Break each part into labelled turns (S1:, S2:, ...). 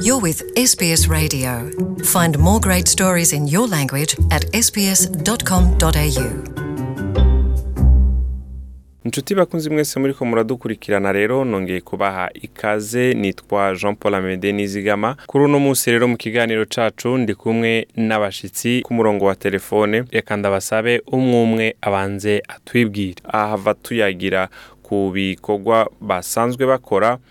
S1: You're with SBS Radio. Find more great stories in your language at sbs.com.au.
S2: inshuti bakunze mwese muri ko muradukurikirana rero nongeye kubaha ikaze nitwa jean paul amede nizigama kuri uno munsi rero mu kiganiro cacu ndi kumwe n'abashitsi ku murongo wa telefone reka ndabasabe umwumwe abanze atwibwire ahava tuyagira ku bikorwa basanzwe bakora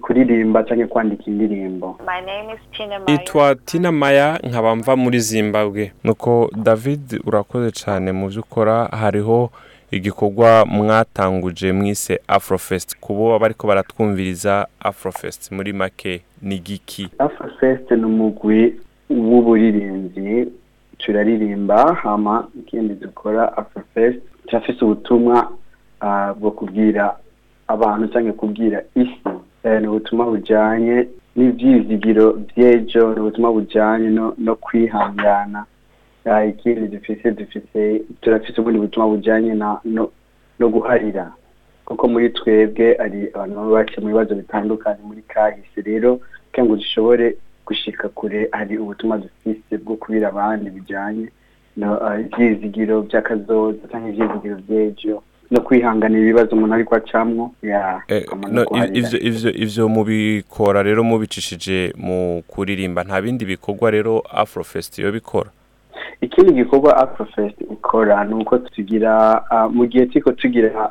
S3: kuririmba cyangwa kwandika indirimbo
S2: itwa tina maya nkaba mva muri zimbabwe nuko david urakoze cyane mu byo ukora hariho igikorwa mwatanguje mwise afrofest kubo bariko baratwumviriza afrofest muri make ni giki
S3: afrofest ni umugwi w'uburirimbyi turaririmba hama ikindi dukora afrofest turafise ubutumwa ah, bwo kubwira abantu cyangwa kubwira isi eh, ni ubutumwa bujyanye n'ibyizigiro by'ejo ni ubutumwa bujyanye no kwihangana ikindi dufise dufise turafise ubundi butumwa bujanye no guharira kuko muri twebwe ari abantu baba baciye mu bibazo bitandukanye muri kahise rero kugira ngo dushobore gushika kure hari ubutumwa dufise bwo kubira abandi bijanye ah, ivyizigiro vy'akazoza canke ivyizigiro vy'ejo no kwihanganira ibibazo umuntu ariko acamwo
S2: eh, ivyo mubikora rero mubicishije mu kuririmba nta bindi bikorwa rero afrofest iyo bikora
S3: ikindi gikorwa Afrofest ikora ni uko tugira ah, mu gihe tiko tugira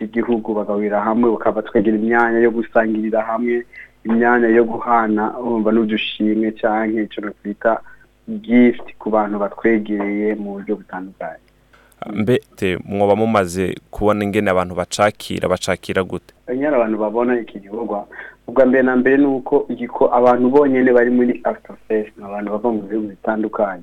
S3: igihugu bagahurira hamwe bakaba twegera imyanya yo gusangirira hamwe imyanya yo guhana urumva n'udushimwe cyangwa nk'icyo twita gift ku bantu batwegereye mu buryo butandukanye
S2: mbete mwoba mumaze kubona ingene abantu bacakira bacakira gute
S3: nyara abantu babona iki gikorwa ubwa mbere na mbere ni uko igiko abantu bonyine bari muri after fest ni abantu bava mu bihugu bitandukanye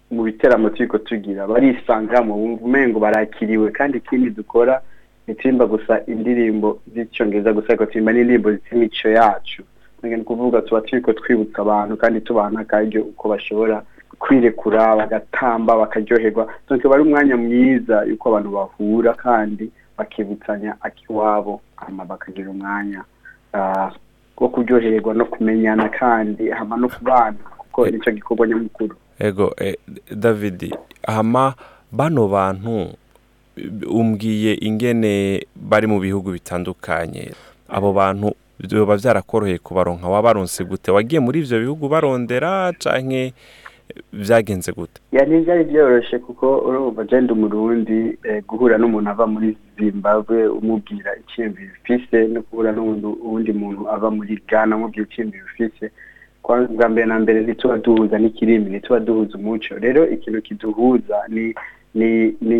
S3: mu biteramo turiko tugira barisanga mu bumengo barakiriwe kandi ikindi dukora nitrimba gusa indirimbo z'icyongereza gusa ariko turimba n'indirimbo z'imico yacu ni kuvuga tuba turiko twibutsa abantu kandi tubana akaryo uko bashobora kwirekura bagatamba bakaryoherwa donc bari umwanya mwiza yuko abantu bahura kandi bakibutsanya akiwabo ama bakagira umwanya ah, bwo kuryoherwa no kumenyana kandi hama no kubana kuko eh. nicyo gikorwa nyamukuru
S2: ego eh, david hama bano bantu umbwiye ingene bari mu bihugu bitandukanye abo bantu biba byarakoroheye kubaronka wabaronse gute wagiye muri ibyo bihugu barondera cyangwa byagenze gute
S3: byari byoroshye kuko urumva agenda umurundi eh, guhura n'umuntu ava muri zimbabwe umubwira icyiyumviro ufise no guhura n'uwundi muntu ava muri ghana umubwira icyiyumviro ufise bwa mbere na mbere ntituba duhuza n'ikirimi ntituba duhuza umuco rero ikintu kiduhuza ni ni ni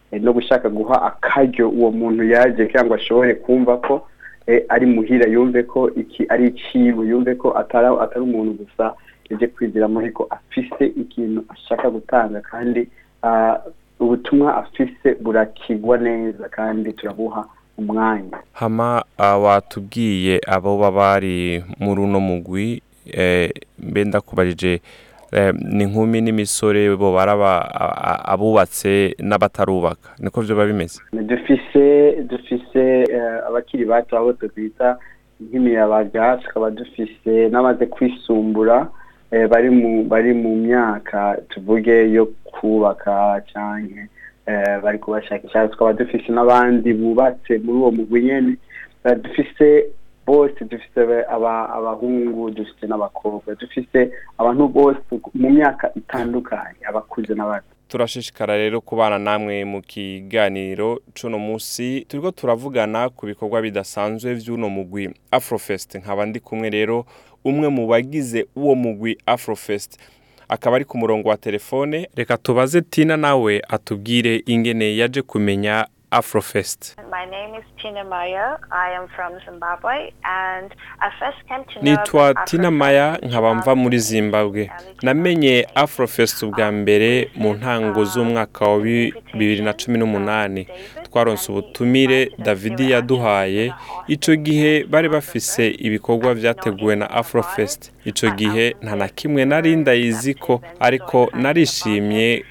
S3: eh, no gushaka guha akaryo uwo muntu yaje cyangwa ashobore kumva ko eh, ari muhira yumve ko iki ari iciwe yumve ko atari umuntu gusa yaje muri ariko afite ikintu ashaka gutanga kandi ah, ubutumwa afise burakigwa neza kandi turabuha umwanya
S2: hama ah, watubwiye abo bari muri uno mugwi eh, mbe ndakubarije eh, ni inkumi n'imisore bo baraba ah, ah, abubatse n'abatarubaka niko byo biba bimeze
S3: dufise dufise eh, abakiri bato abo twita nk'imiyabaga tukaba dufise n'abaze kwisumbura bari mu myaka tuvuge yo kubaka cyane eh, bari kubashakisha tukaba dufite n'abandi bubatse muri uwo mugwi nyine eh, dufite bose dufite abahungu dufite n'abakobwa dufite abantu bose mu myaka itandukanye abakuze n'abato
S2: turashishikara rero kubana namwe mu kiganiro cuno munsi turiho turavugana ku bikorwa bidasanzwe by'uno mugwi afrofest nkaba ndi kumwe rero umwe mu bagize uwo mugwi afrofest akaba ari ku murongo wa telefone reka tubaze tina nawe atubwire ingene yaje kumenya Afrofest.
S4: My
S2: Nitwa Tina Maya nkaba mva muri Zimbabwe. Namenye Afrofest ubwa mbere mu ntango z'umwaka wa bibiri na cumi n’umunani. twaronse ubutumire david yaduhaye icyo gihe bari bafise ibikorwa byateguwe na afrofest icyo gihe nta na kimwe nari ndayizi ko ariko narishimye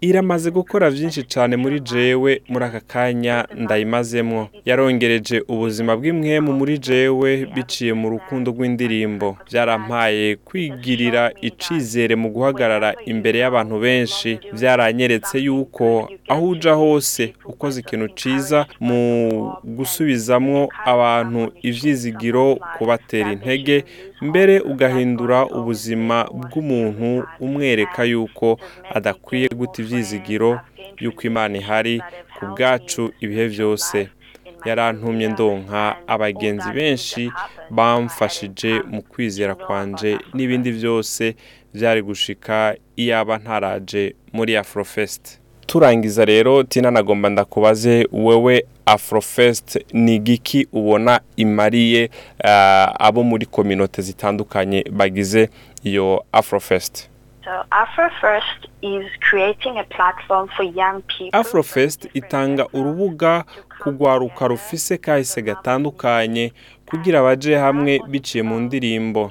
S2: iramaze gukora byinshi cyane muri jewe muri aka kanya ndayimazemo yarongereje ubuzima bw'imwemu muri jewe biciye mu rukundo rw'indirimbo byarampaye kwigirira icyizere mu guhagarara imbere y'abantu benshi byaranyeretse yuko aho uja hose ukoze ikintu ciza mu gusubizamo abantu ivyizigiro kubatera intege mbere ugahindura ubuzima bw'umuntu umwereka yuko adakwiye guta ibyizigiro yuko Imana ihari ku bwacu ibihe byose yarantumye ndonka abagenzi benshi bamfashije mu kwizera kwanje n'ibindi byose byari gushika iyaba ntaraje muri Afrofest turangiza rero nagomba ndakubaze wowe afrofest ni igiki ubona imariye eh, abo muri kominote zitandukanye bagize iyo afrofest
S4: afrofest
S2: itanga urubuga kugwaruka uh, rufise kahise gatandukanye kugira abaje hamwe biciye mu ndirimbo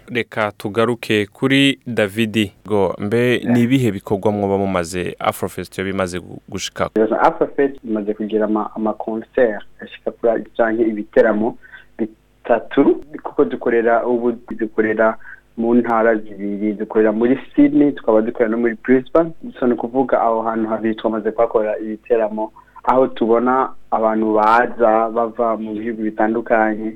S2: reka tugaruke kuri David ngo mbe ni ibihe bikorwa muba mumaze afrofest yo bimaze gushika
S3: afrofest amakonseri ashika canke ibiteramo bitatu kuko dukorera ubu dukorera mu ntara zibiri dukorera muri Sydney tukaba dukorera no muri Brisbane gusa ni ukuvuga aho hantu habiri twamaze kuhakorera ibiteramo aho tubona abantu baza bava mu bihugu bitandukanye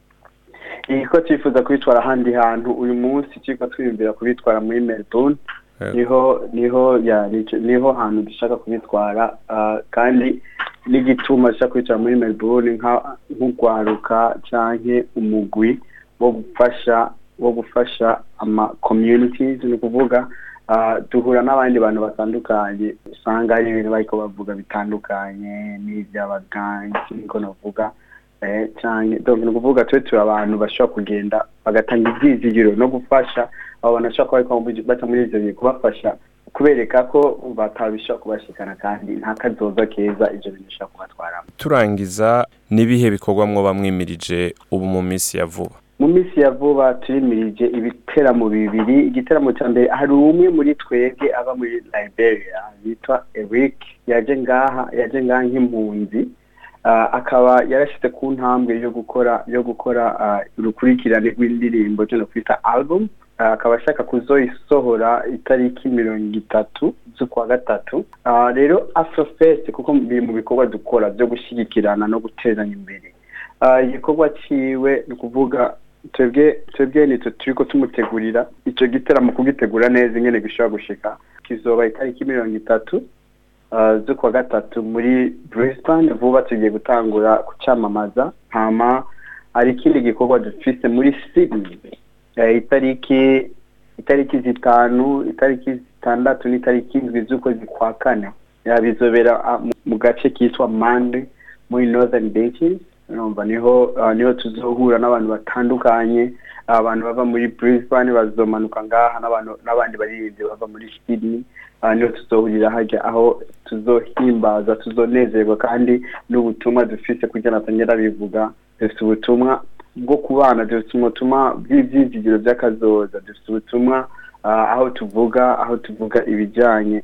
S2: hantu
S3: ko twifuza kubitwara ahandi hantu uyu munsi turi twiyumvira kubitwara muri melbourne
S2: eh.
S3: niho niho niho hantu dushaka kubitwara uh, kandi n'igituma dushaka kubitwara muri melbourne nk'urwaruka cyangwa umugwi wo gufasha wo gufasha ama communities ni ukuvuga ah, duhura n'abandi bantu batandukanye usanga hari ibintu bariko bavuga bitandukanye n'ivy'abagangi niko navuga eh, cyane ni ukuvuga twe turi abantu bashobora kugenda bagatanga ivyizigiro no gufasha abo bantu bashobora kuba bariko baca muri ivyo bintu kubafasha kubereka ko batabishobora kubashikana kandi nta kazoza keza ibyo bintu bishobora kubatwaramo
S2: turangiza n'ibihe bikorwa mwo bamwimirije ubu mu minsi ya vuba
S3: mu minsi ya vuba turimirije ibiteramo bibiri igiteramo cya mbere hari umwe muri twebwe aba muri liberia yitwa eric yaje ngaha yaje ngaha nk'impunzi akaba yarashyize ku ntambwe yo gukora yo gukora urukurikirane rw'indirimbo tuno twita album akaba ashaka kuzoyisohora itariki mirongo itatu z'ukwa gatatu rero afrofest kuko biri mu bikorwa dukora byo gushyigikirana no gutezanya imbere igikorwa kiwe ni ukuvuga twebwe twebwe nitwe turi ko tumutegurira icyo gitaramo kugitegura neza ingene gishobora gushika kizoba itariki mirongo itatu uh, zo z'ukwa gatatu muri Brisbane vuba tugiye gutangura kucamamaza hama hari ikindi gikorwa dufise muri Sydney eh, itariki itariki zitanu itariki zitandatu n'itariki indwi z'ukwezi kwa kane bizobera uh, mu gace kitwa Mande muri Northern Beaches numva niho ah, niho tuzohura n'abantu batandukanye ah, abantu bava muri Brisbane bazomanuka ngaha nabantu n'abandi baririmbyi bava muri Sydney ah, niho tuzohurira hajya aho tuzohimbaza tuzonezerwa kandi n'ubutumwa dufise kugira na tanyera bivuga dufite ubutumwa bwo kubana dufite ubutumwa bw'ibyizigiro by'akazoza dufite ubutumwa aho tuvuga aho tuvuga ibijyanye